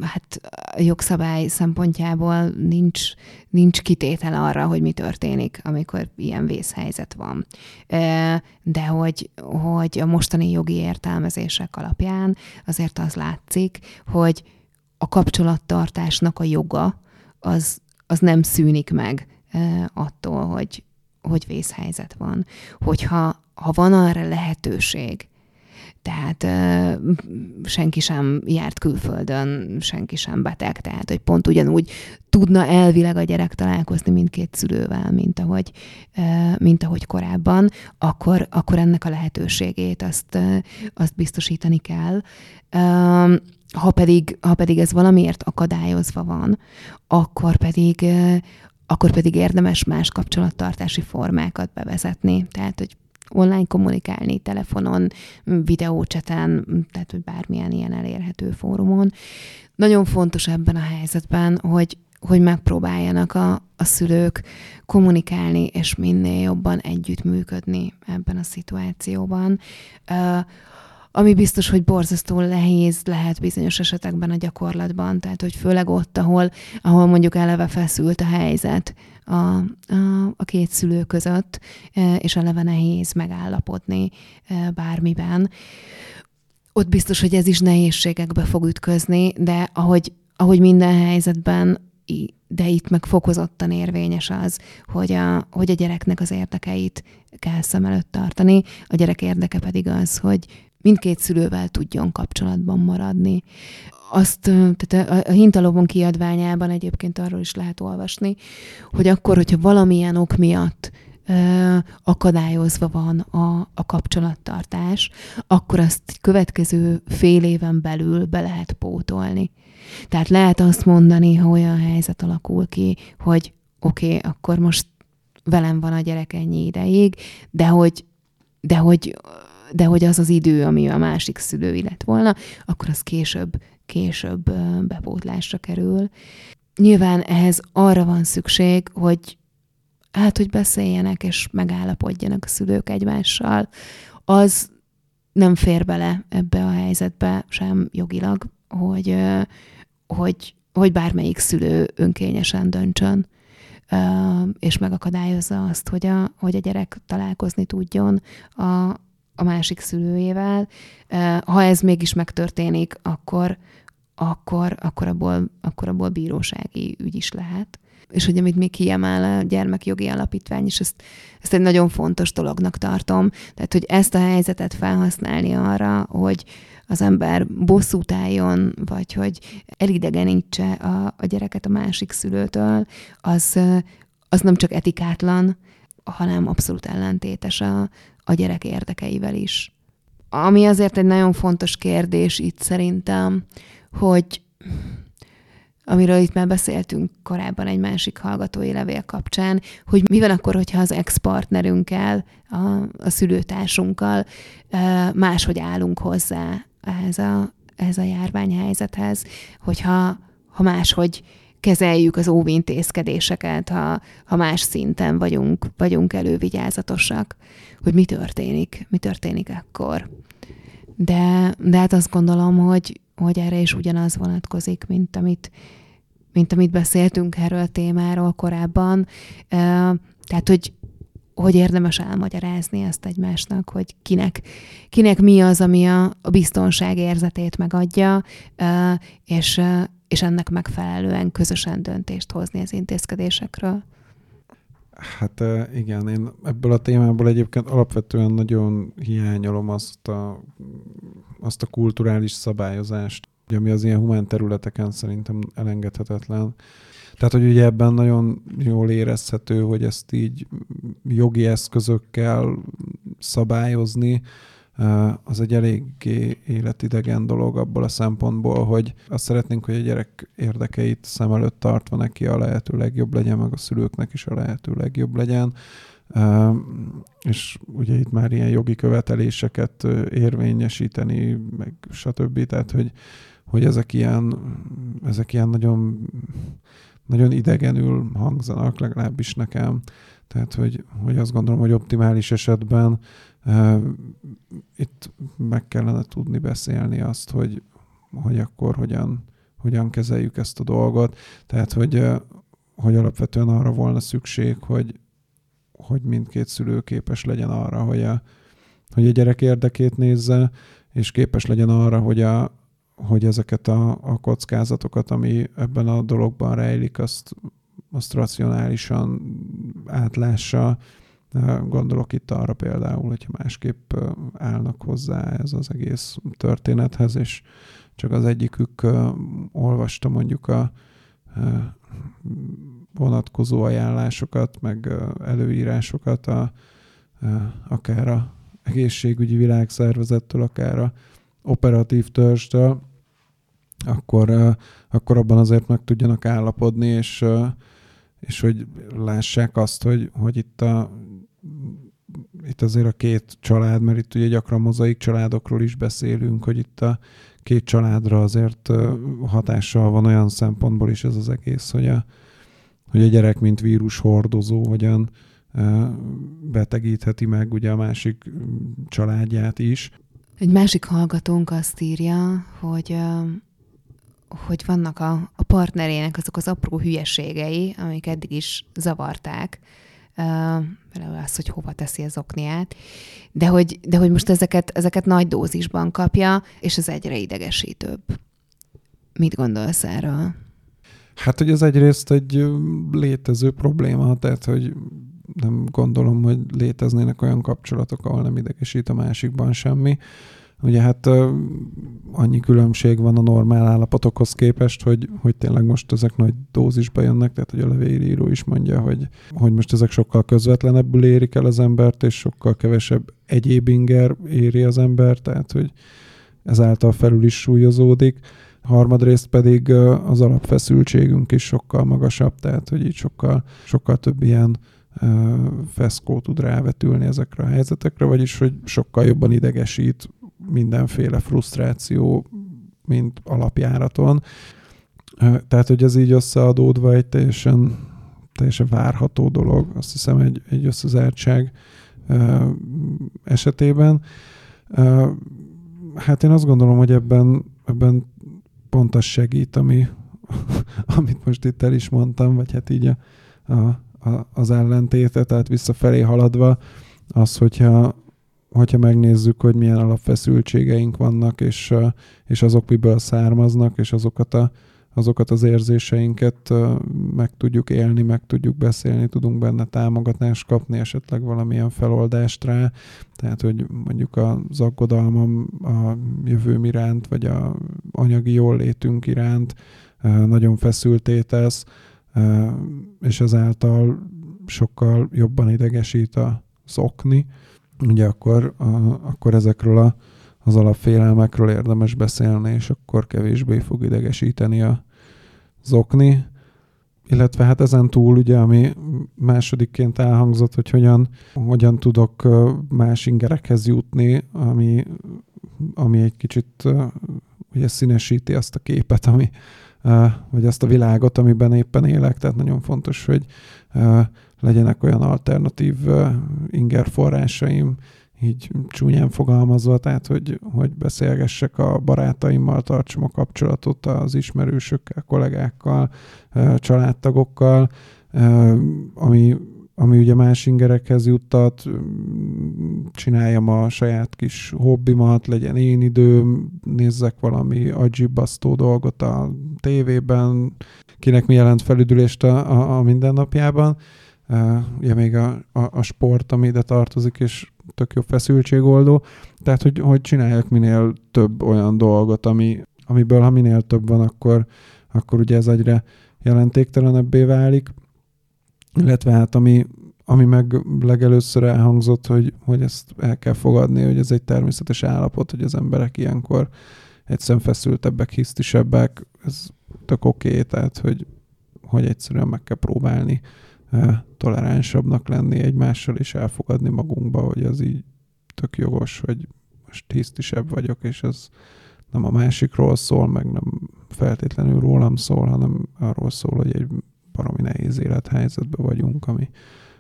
hát a jogszabály szempontjából nincs, nincs kitétel arra, hogy mi történik, amikor ilyen vészhelyzet van. De hogy, hogy a mostani jogi értelmezések alapján azért az látszik, hogy a kapcsolattartásnak a joga az, az nem szűnik meg attól, hogy, hogy vészhelyzet van. Hogyha ha van arra lehetőség, tehát uh, senki sem járt külföldön, senki sem beteg, tehát hogy pont ugyanúgy tudna elvileg a gyerek találkozni mindkét szülővel, mint ahogy, uh, mint ahogy korábban, akkor, akkor ennek a lehetőségét azt, azt biztosítani kell. Ha pedig, ha pedig ez valamiért akadályozva van, akkor pedig, akkor pedig érdemes más kapcsolattartási formákat bevezetni. Tehát, hogy online kommunikálni, telefonon, videócseten, tehát hogy bármilyen ilyen elérhető fórumon. Nagyon fontos ebben a helyzetben, hogy, hogy megpróbáljanak a, a szülők kommunikálni, és minél jobban együttműködni ebben a szituációban. Uh, ami biztos, hogy borzasztó nehéz lehet bizonyos esetekben a gyakorlatban, tehát hogy főleg ott, ahol, ahol mondjuk eleve feszült a helyzet a, a, a két szülő között, e, és eleve nehéz megállapodni e, bármiben. Ott biztos, hogy ez is nehézségekbe fog ütközni, de ahogy, ahogy minden helyzetben de itt meg fokozottan érvényes az, hogy a, hogy a gyereknek az érdekeit kell szem előtt tartani, a gyerek érdeke pedig az, hogy mindkét szülővel tudjon kapcsolatban maradni. Azt, tehát a, a Hintalovon kiadványában egyébként arról is lehet olvasni, hogy akkor, hogyha valamilyen ok miatt akadályozva van a, a kapcsolattartás, akkor azt következő fél éven belül be lehet pótolni. Tehát lehet azt mondani, ha olyan helyzet alakul ki, hogy oké, okay, akkor most velem van a gyerek ennyi ideig, de hogy, de hogy, de hogy az az idő, ami a másik szülői lett volna, akkor az később, később bepótlásra kerül. Nyilván ehhez arra van szükség, hogy hát, hogy beszéljenek és megállapodjanak a szülők egymással, az nem fér bele ebbe a helyzetbe sem jogilag, hogy, hogy, hogy bármelyik szülő önkényesen döntsön, és megakadályozza azt, hogy a, hogy a gyerek találkozni tudjon a, a másik szülőjével. Ha ez mégis megtörténik, akkor, akkor, akkor, abból, akkor abból bírósági ügy is lehet és hogy amit még kiemel a gyermekjogi alapítvány, és ezt, ezt egy nagyon fontos dolognak tartom. Tehát, hogy ezt a helyzetet felhasználni arra, hogy az ember bosszút álljon, vagy hogy elidegenítse a, a gyereket a másik szülőtől, az, az nem csak etikátlan, hanem abszolút ellentétes a, a gyerek érdekeivel is. Ami azért egy nagyon fontos kérdés itt szerintem, hogy amiről itt már beszéltünk korábban egy másik hallgatói levél kapcsán, hogy mi van akkor, hogyha az ex-partnerünkkel, a, a szülőtársunkkal máshogy állunk hozzá ehhez a, ehhez a járványhelyzethez, hogyha ha máshogy kezeljük az óvintézkedéseket, ha, ha más szinten vagyunk, vagyunk elővigyázatosak, hogy mi történik, mi történik akkor. De, de hát azt gondolom, hogy, hogy erre is ugyanaz vonatkozik, mint amit, mint amit beszéltünk erről a témáról korábban. Tehát, hogy hogy érdemes elmagyarázni ezt egymásnak, hogy kinek, kinek mi az, ami a, a biztonság érzetét megadja, és, és ennek megfelelően közösen döntést hozni az intézkedésekről. Hát igen, én ebből a témából egyébként alapvetően nagyon hiányolom azt a, azt a kulturális szabályozást, ami az ilyen humán területeken szerintem elengedhetetlen. Tehát, hogy ugye ebben nagyon jól érezhető, hogy ezt így jogi eszközökkel szabályozni, az egy eléggé életidegen dolog abból a szempontból, hogy azt szeretnénk, hogy a gyerek érdekeit szem előtt tartva neki a lehető legjobb legyen, meg a szülőknek is a lehető legjobb legyen. És ugye itt már ilyen jogi követeléseket érvényesíteni, meg stb. Tehát, hogy, hogy ezek ilyen, ezek ilyen nagyon, nagyon idegenül hangzanak, legalábbis nekem. Tehát, hogy, hogy azt gondolom, hogy optimális esetben itt meg kellene tudni beszélni azt, hogy, hogy akkor hogyan, hogyan kezeljük ezt a dolgot. Tehát, hogy, hogy alapvetően arra volna szükség, hogy, hogy mindkét szülő képes legyen arra, hogy a, hogy a gyerek érdekét nézze, és képes legyen arra, hogy, a, hogy ezeket a, a kockázatokat, ami ebben a dologban rejlik, azt, azt racionálisan átlássa. Gondolok itt arra például, hogyha másképp állnak hozzá ez az egész történethez, és csak az egyikük olvasta mondjuk a vonatkozó ajánlásokat, meg előírásokat, a, akár a egészségügyi világszervezettől, akár a operatív törzstől, akkor, akkor abban azért meg tudjanak állapodni, és, és hogy lássák azt, hogy, hogy itt a itt azért a két család, mert itt ugye gyakran mozaik családokról is beszélünk, hogy itt a két családra azért hatással van olyan szempontból is ez az egész, hogy a, hogy a gyerek, mint vírus hordozó, hogyan betegítheti meg ugye a másik családját is. Egy másik hallgatónk azt írja, hogy hogy vannak a, a partnerének azok az apró hülyeségei, amik eddig is zavarták, például az, hogy hova teszi az okniát, de hogy, de hogy most ezeket, ezeket nagy dózisban kapja, és ez egyre idegesítőbb. Mit gondolsz erről? Hát, hogy ez egyrészt egy létező probléma, tehát, hogy nem gondolom, hogy léteznének olyan kapcsolatok, ahol nem idegesít a másikban semmi. Ugye hát annyi különbség van a normál állapotokhoz képest, hogy, hogy tényleg most ezek nagy dózisba jönnek, tehát hogy a levélíró is mondja, hogy, hogy most ezek sokkal közvetlenebbül érik el az embert, és sokkal kevesebb egyéb inger éri az embert, tehát hogy ezáltal felül is súlyozódik. Harmadrészt pedig az alapfeszültségünk is sokkal magasabb, tehát hogy így sokkal, sokkal több ilyen feszkó tud rávetülni ezekre a helyzetekre, vagyis hogy sokkal jobban idegesít mindenféle frusztráció, mint alapjáraton. Tehát, hogy ez így összeadódva egy teljesen, teljesen várható dolog, azt hiszem egy, egy összezártság esetében. Hát én azt gondolom, hogy ebben, ebben pont az segít, ami, amit most itt el is mondtam, vagy hát így a, a, a, az ellentéte, tehát visszafelé haladva, az, hogyha, hogyha megnézzük, hogy milyen alapfeszültségeink vannak, és, és azok miből származnak, és azokat, a, azokat az érzéseinket meg tudjuk élni, meg tudjuk beszélni, tudunk benne támogatást kapni, esetleg valamilyen feloldást rá, tehát, hogy mondjuk az aggodalmam a jövőm iránt, vagy a anyagi jólétünk iránt nagyon feszülté tesz, és ezáltal sokkal jobban idegesít a szokni, ugye akkor, a, akkor ezekről a, az alapfélelmekről érdemes beszélni, és akkor kevésbé fog idegesíteni a zokni. Illetve hát ezen túl ugye, ami másodikként elhangzott, hogy hogyan, hogyan tudok más ingerekhez jutni, ami, ami egy kicsit ugye színesíti azt a képet, ami, vagy azt a világot, amiben éppen élek. Tehát nagyon fontos, hogy legyenek olyan alternatív ingerforrásaim, így csúnyán fogalmazva, tehát hogy, hogy beszélgessek a barátaimmal, tartsam a kapcsolatot az ismerősökkel, kollégákkal, családtagokkal, ami, ami ugye más ingerekhez juttat, csináljam a saját kis hobbimat, legyen én időm, nézzek valami agibasztó dolgot a tévében, kinek mi jelent felüdülést a, a, a mindennapjában. Uh, ugye még a, a, a sport, ami ide tartozik, és tök jó feszültségoldó. Tehát, hogy, hogy csináljak minél több olyan dolgot, ami, amiből ha minél több van, akkor, akkor ugye ez egyre jelentéktelenebbé válik. Illetve hát ami, ami meg legelőször elhangzott, hogy, hogy ezt el kell fogadni, hogy ez egy természetes állapot, hogy az emberek ilyenkor egyszerűen feszültebbek, hisztisebbek, ez tök oké, okay, tehát hogy, hogy egyszerűen meg kell próbálni toleránsabbnak lenni egymással, és elfogadni magunkba, hogy az így tök jogos, hogy most hisztisebb vagyok, és ez nem a másikról szól, meg nem feltétlenül rólam szól, hanem arról szól, hogy egy baromi nehéz élethelyzetben vagyunk, ami,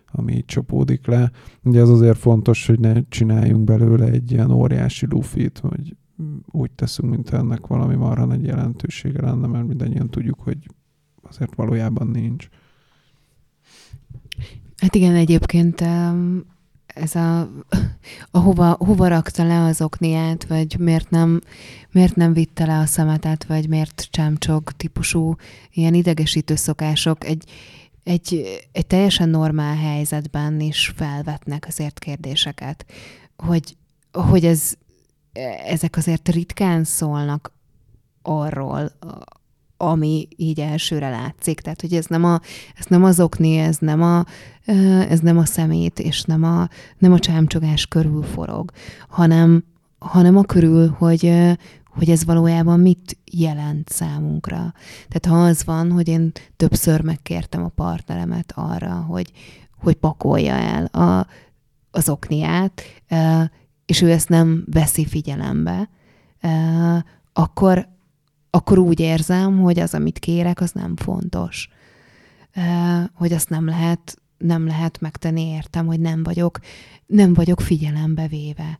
ami így csapódik le. Ugye ez azért fontos, hogy ne csináljunk belőle egy ilyen óriási lufit, hogy úgy teszünk, mint ennek valami marha nagy jelentősége lenne, mert mindannyian tudjuk, hogy azért valójában nincs. Hát igen, egyébként ez a, a hova, hova rakta le az okniát, vagy miért nem, miért nem vitte le a szemetet, vagy miért csámcsog típusú ilyen idegesítő szokások egy, egy, egy teljesen normál helyzetben is felvetnek azért kérdéseket, hogy, hogy ez, ezek azért ritkán szólnak arról, ami így elsőre látszik. Tehát, hogy ez nem, a, ez nem az okni, ez nem a, ez nem a szemét, és nem a, nem a csámcsogás körül forog, hanem, hanem a körül, hogy, hogy ez valójában mit jelent számunkra. Tehát ha az van, hogy én többször megkértem a partneremet arra, hogy, hogy pakolja el a, az okniát, és ő ezt nem veszi figyelembe, akkor, akkor úgy érzem, hogy az, amit kérek, az nem fontos. Hogy azt nem lehet, nem lehet megtenni, értem, hogy nem vagyok, nem vagyok figyelembe véve.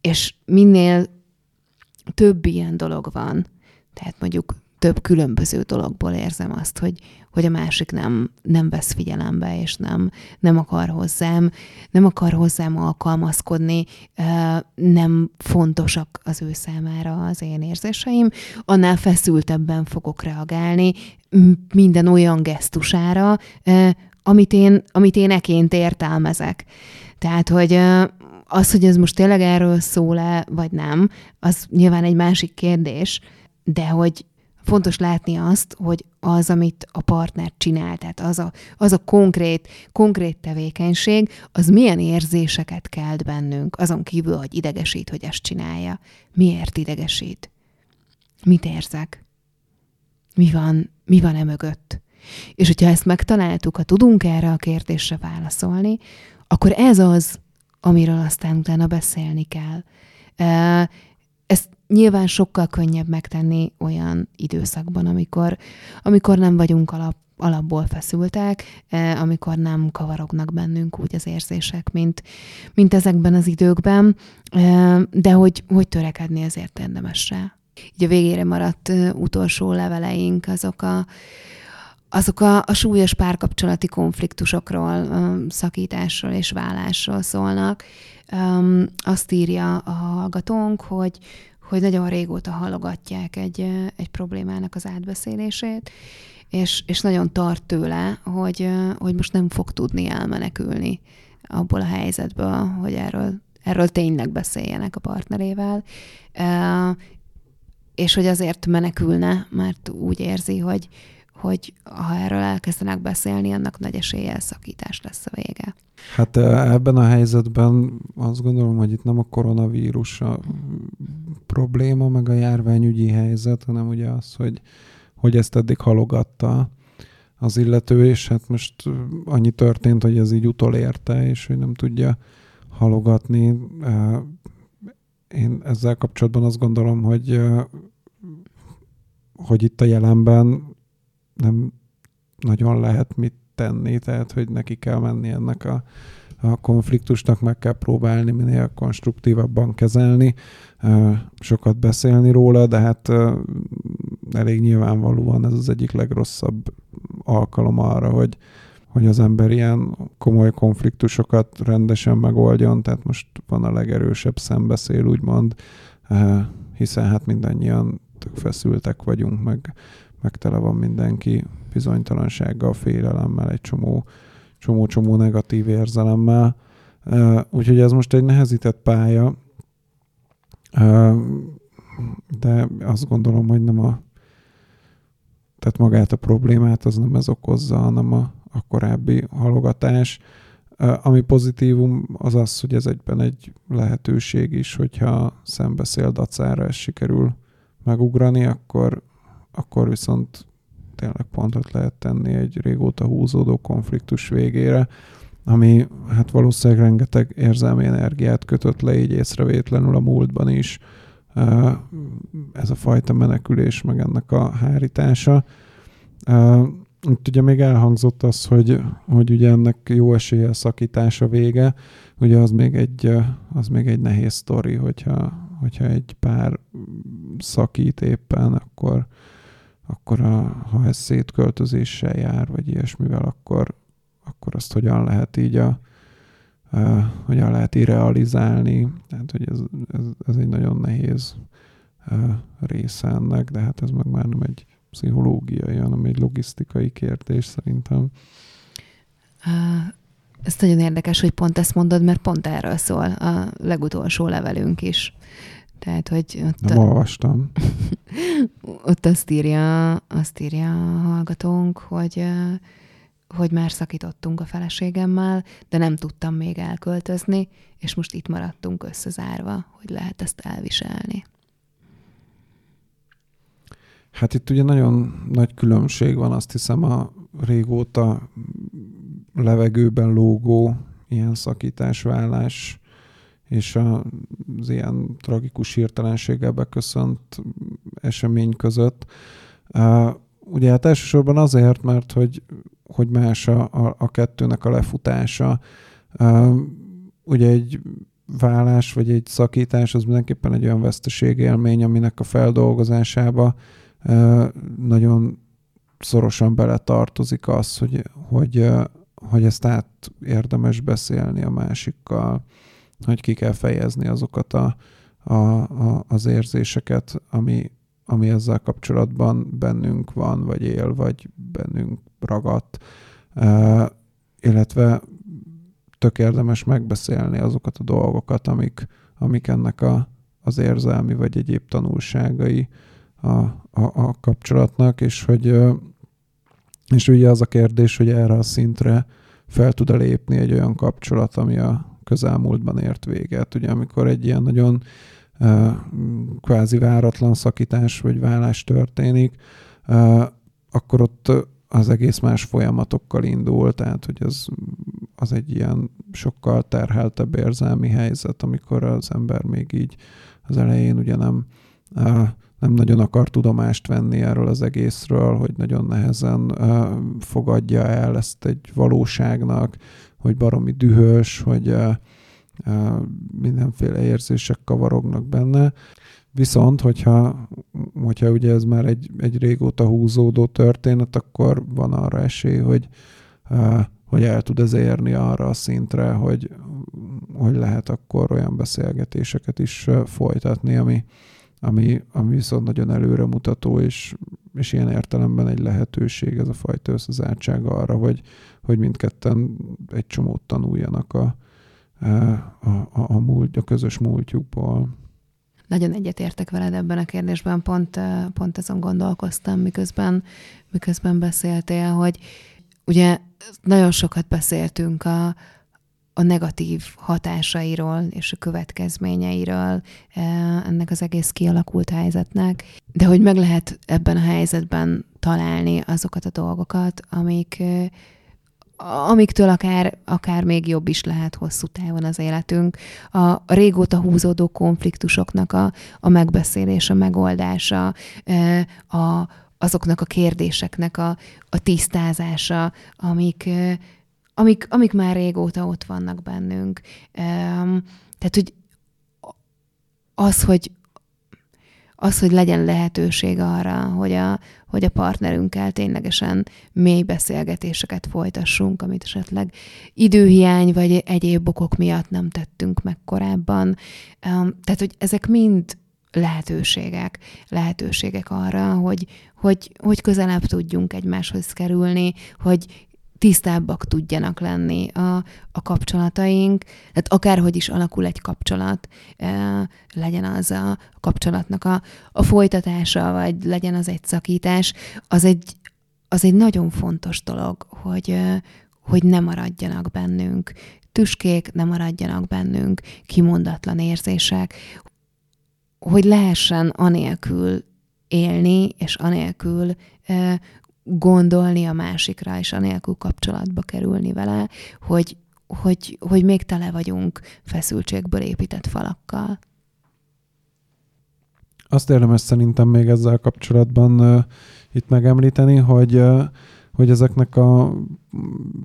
És minél több ilyen dolog van, tehát mondjuk több különböző dologból érzem azt, hogy, hogy a másik nem, nem vesz figyelembe, és nem, nem akar hozzám, nem akar hozzám alkalmazkodni, nem fontosak az ő számára az én érzéseim, annál feszültebben fogok reagálni minden olyan gesztusára, amit én, amit én eként értelmezek. Tehát, hogy az, hogy ez most tényleg erről szól-e, vagy nem, az nyilván egy másik kérdés, de hogy fontos látni azt, hogy az, amit a partner csinál, tehát az a, az a konkrét, konkrét tevékenység, az milyen érzéseket kelt bennünk, azon kívül, hogy idegesít, hogy ezt csinálja. Miért idegesít? Mit érzek? Mi van, mi van e mögött? És hogyha ezt megtaláltuk, ha tudunk erre a kérdésre válaszolni, akkor ez az, amiről aztán utána beszélni kell. Ezt nyilván sokkal könnyebb megtenni olyan időszakban, amikor, amikor nem vagyunk alap, alapból feszültek, amikor nem kavarognak bennünk úgy az érzések, mint, mint ezekben az időkben, de hogy, hogy törekedni ezért érdemes rá. Így a végére maradt utolsó leveleink, azok a, azok a, a súlyos párkapcsolati konfliktusokról, szakításról és vállásról szólnak. Azt írja a hallgatónk, hogy, hogy nagyon régóta halogatják egy, egy problémának az átbeszélését, és, és nagyon tart tőle, hogy, hogy most nem fog tudni elmenekülni abból a helyzetből, hogy erről, erről tényleg beszéljenek a partnerével, és hogy azért menekülne, mert úgy érzi, hogy, hogy ha erről elkezdenek beszélni, annak nagy eséllyel szakítás lesz a vége. Hát ebben a helyzetben azt gondolom, hogy itt nem a koronavírus a probléma, meg a járványügyi helyzet, hanem ugye az, hogy, hogy ezt eddig halogatta az illető, és hát most annyi történt, hogy ez így utolérte, és hogy nem tudja halogatni. Én ezzel kapcsolatban azt gondolom, hogy hogy itt a jelenben nem nagyon lehet mit tenni, tehát hogy neki kell menni ennek a, a konfliktusnak, meg kell próbálni minél konstruktívabban kezelni, sokat beszélni róla, de hát elég nyilvánvalóan ez az egyik legrosszabb alkalom arra, hogy, hogy az ember ilyen komoly konfliktusokat rendesen megoldjon, tehát most van a legerősebb szembeszél, úgymond, hiszen hát mindannyian feszültek vagyunk, meg meg van mindenki bizonytalansággal, félelemmel, egy csomó, csomó, csomó negatív érzelemmel. Úgyhogy ez most egy nehezített pálya, de azt gondolom, hogy nem a tehát magát a problémát az nem ez okozza, hanem a, a korábbi halogatás. Ami pozitívum az az, hogy ez egyben egy lehetőség is, hogyha szembeszél dacára ez sikerül megugrani, akkor akkor viszont tényleg pontot lehet tenni egy régóta húzódó konfliktus végére, ami hát valószínűleg rengeteg érzelmi energiát kötött le így észrevétlenül a múltban is. Ez a fajta menekülés, meg ennek a hárítása. Itt ugye még elhangzott az, hogy, hogy ugye ennek jó esélye szakítása vége. Ugye az még egy, az még egy nehéz sztori, hogyha, hogyha egy pár szakít éppen, akkor, akkor a, ha ez szétköltözéssel jár, vagy ilyesmivel, akkor, akkor azt hogyan lehet így a, a hogyan lehet így realizálni. Tehát, hogy ez, ez, ez egy nagyon nehéz része ennek, de hát ez meg már nem egy pszichológiai, hanem egy logisztikai kérdés szerintem. Ez nagyon érdekes, hogy pont ezt mondod, mert pont erről szól a legutolsó levelünk is. Tehát, hogy ott Nem olvastam. ott azt írja, azt írja a hallgatónk, hogy hogy már szakítottunk a feleségemmel, de nem tudtam még elköltözni, és most itt maradtunk összezárva, hogy lehet ezt elviselni. Hát itt ugye nagyon nagy különbség van, azt hiszem a régóta levegőben lógó ilyen szakításvállás és az ilyen tragikus hirtelenséggel beköszönt esemény között. Ugye hát elsősorban azért, mert hogy, hogy más a, a, kettőnek a lefutása. Ugye egy vállás vagy egy szakítás az mindenképpen egy olyan veszteségélmény, aminek a feldolgozásába nagyon szorosan bele tartozik az, hogy, hogy, hogy ezt át érdemes beszélni a másikkal, hogy ki kell fejezni azokat a, a, a, az érzéseket, ami, ami ezzel kapcsolatban bennünk van, vagy él, vagy bennünk ragadt, uh, illetve tök érdemes megbeszélni azokat a dolgokat, amik, amik ennek a, az érzelmi vagy egyéb tanulságai a, a, a kapcsolatnak, és hogy és ugye az a kérdés, hogy erre a szintre fel tud-e lépni egy olyan kapcsolat, ami a, közelmúltban ért véget. Ugye amikor egy ilyen nagyon uh, kvázi váratlan szakítás vagy vállás történik, akkor ott az egész más folyamatokkal indul, tehát hogy az, az egy ilyen sokkal terheltebb érzelmi helyzet, amikor az ember még így az elején ugye nem, nem nagyon akar tudomást venni erről az egészről, hogy nagyon nehezen fogadja el ezt egy valóságnak, hogy baromi dühös, hogy mindenféle érzések kavarognak benne. Viszont, hogyha, hogyha ugye ez már egy, egy régóta húzódó történet, akkor van arra esély, hogy, hogy el tud ez érni arra a szintre, hogy, hogy lehet akkor olyan beszélgetéseket is folytatni, ami, ami, ami viszont nagyon előremutató, és, és ilyen értelemben egy lehetőség ez a fajta összezártság arra, hogy, hogy mindketten egy csomót tanuljanak a, a, a, a, múlt, a közös múltjukból. Nagyon egyetértek veled ebben a kérdésben, pont, pont azon gondolkoztam, miközben, miközben beszéltél, hogy ugye nagyon sokat beszéltünk a, a negatív hatásairól és a következményeiről ennek az egész kialakult helyzetnek, de hogy meg lehet ebben a helyzetben találni azokat a dolgokat, amik, amiktől akár, akár még jobb is lehet hosszú távon az életünk. A, régóta húzódó konfliktusoknak a, a megbeszélése, a megoldása, a, azoknak a kérdéseknek a, a tisztázása, amik, amik, amik már régóta ott vannak bennünk. Tehát, hogy az, hogy az, hogy legyen lehetőség arra, hogy a, hogy a partnerünkkel ténylegesen mély beszélgetéseket folytassunk, amit esetleg időhiány vagy egyéb okok miatt nem tettünk meg korábban. Tehát, hogy ezek mind lehetőségek, lehetőségek arra, hogy, hogy, hogy közelebb tudjunk egymáshoz kerülni, hogy tisztábbak tudjanak lenni a, a kapcsolataink, tehát akárhogy is alakul egy kapcsolat, legyen az a kapcsolatnak a, a folytatása, vagy legyen az egy szakítás, az egy, az egy nagyon fontos dolog, hogy, hogy ne maradjanak bennünk tüskék, ne maradjanak bennünk kimondatlan érzések, hogy lehessen anélkül élni, és anélkül gondolni a másikra, és anélkül kapcsolatba kerülni vele, hogy, hogy, hogy még tele vagyunk feszültségből épített falakkal. Azt érdemes szerintem még ezzel kapcsolatban uh, itt megemlíteni, hogy uh, hogy ezeknek a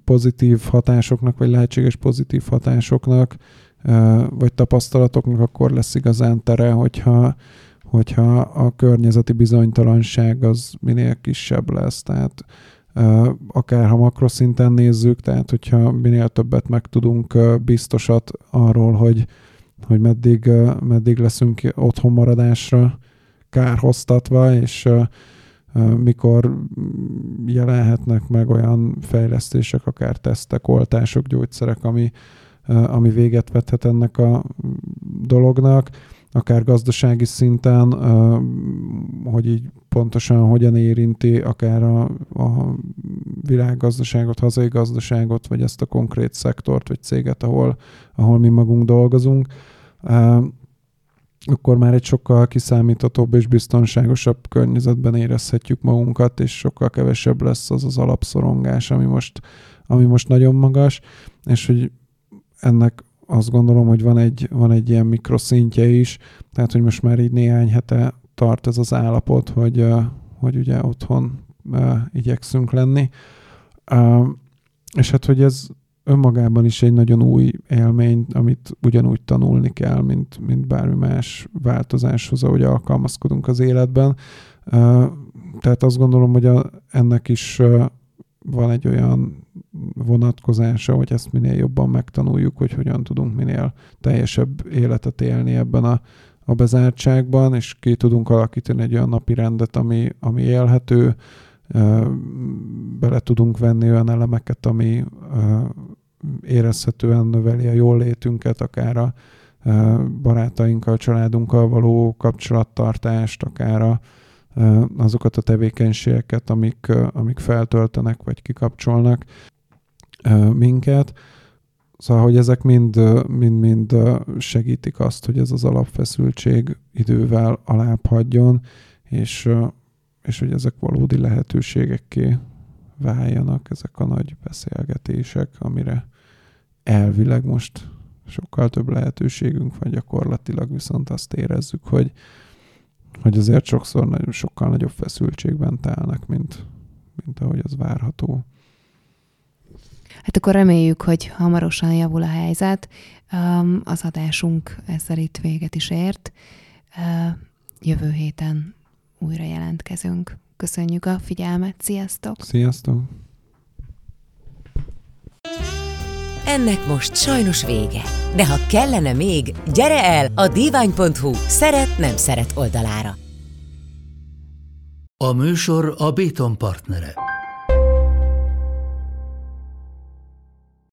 pozitív hatásoknak, vagy lehetséges pozitív hatásoknak, vagy tapasztalatoknak akkor lesz igazán tere, hogyha hogyha a környezeti bizonytalanság az minél kisebb lesz. Tehát akár ha makroszinten nézzük, tehát hogyha minél többet megtudunk biztosat arról, hogy, hogy meddig, meddig leszünk otthon maradásra kárhoztatva, és mikor jelenhetnek meg olyan fejlesztések, akár tesztek, oltások, gyógyszerek, ami, ami véget vethet ennek a dolognak, akár gazdasági szinten, hogy így pontosan hogyan érinti akár a, a világgazdaságot, hazai gazdaságot, vagy ezt a konkrét szektort, vagy céget, ahol, ahol mi magunk dolgozunk, akkor már egy sokkal kiszámíthatóbb és biztonságosabb környezetben érezhetjük magunkat, és sokkal kevesebb lesz az az alapszorongás, ami most, ami most nagyon magas, és hogy ennek azt gondolom, hogy van egy, van egy ilyen mikroszintje is, tehát hogy most már így néhány hete tart ez az állapot, hogy, hogy ugye otthon igyekszünk lenni. És hát, hogy ez önmagában is egy nagyon új élmény, amit ugyanúgy tanulni kell, mint, mint bármi más változáshoz, ahogy alkalmazkodunk az életben. Tehát azt gondolom, hogy a, ennek is van egy olyan vonatkozása, hogy ezt minél jobban megtanuljuk, hogy hogyan tudunk minél teljesebb életet élni ebben a, a bezártságban, és ki tudunk alakítani egy olyan napi rendet, ami, ami élhető, bele tudunk venni olyan elemeket, ami érezhetően növeli a jól létünket, akár a barátainkkal, családunkkal való kapcsolattartást, akár a, azokat a tevékenységeket, amik, amik feltöltenek vagy kikapcsolnak minket. Szóval, hogy ezek mind, mind, mind segítik azt, hogy ez az alapfeszültség idővel alább hagyjon, és, és hogy ezek valódi lehetőségekké váljanak ezek a nagy beszélgetések, amire elvileg most sokkal több lehetőségünk van gyakorlatilag, viszont azt érezzük, hogy, hogy azért sokszor nagyon, sokkal nagyobb feszültségben telnek, mint, mint ahogy az várható. Hát akkor reméljük, hogy hamarosan javul a helyzet. Az adásunk ezzel itt véget is ért. Jövő héten újra jelentkezünk. Köszönjük a figyelmet, sziasztok! Sziasztok! Ennek most sajnos vége. De ha kellene még, gyere el a divány.hu szeret-nem szeret oldalára. A műsor a Béton partnere.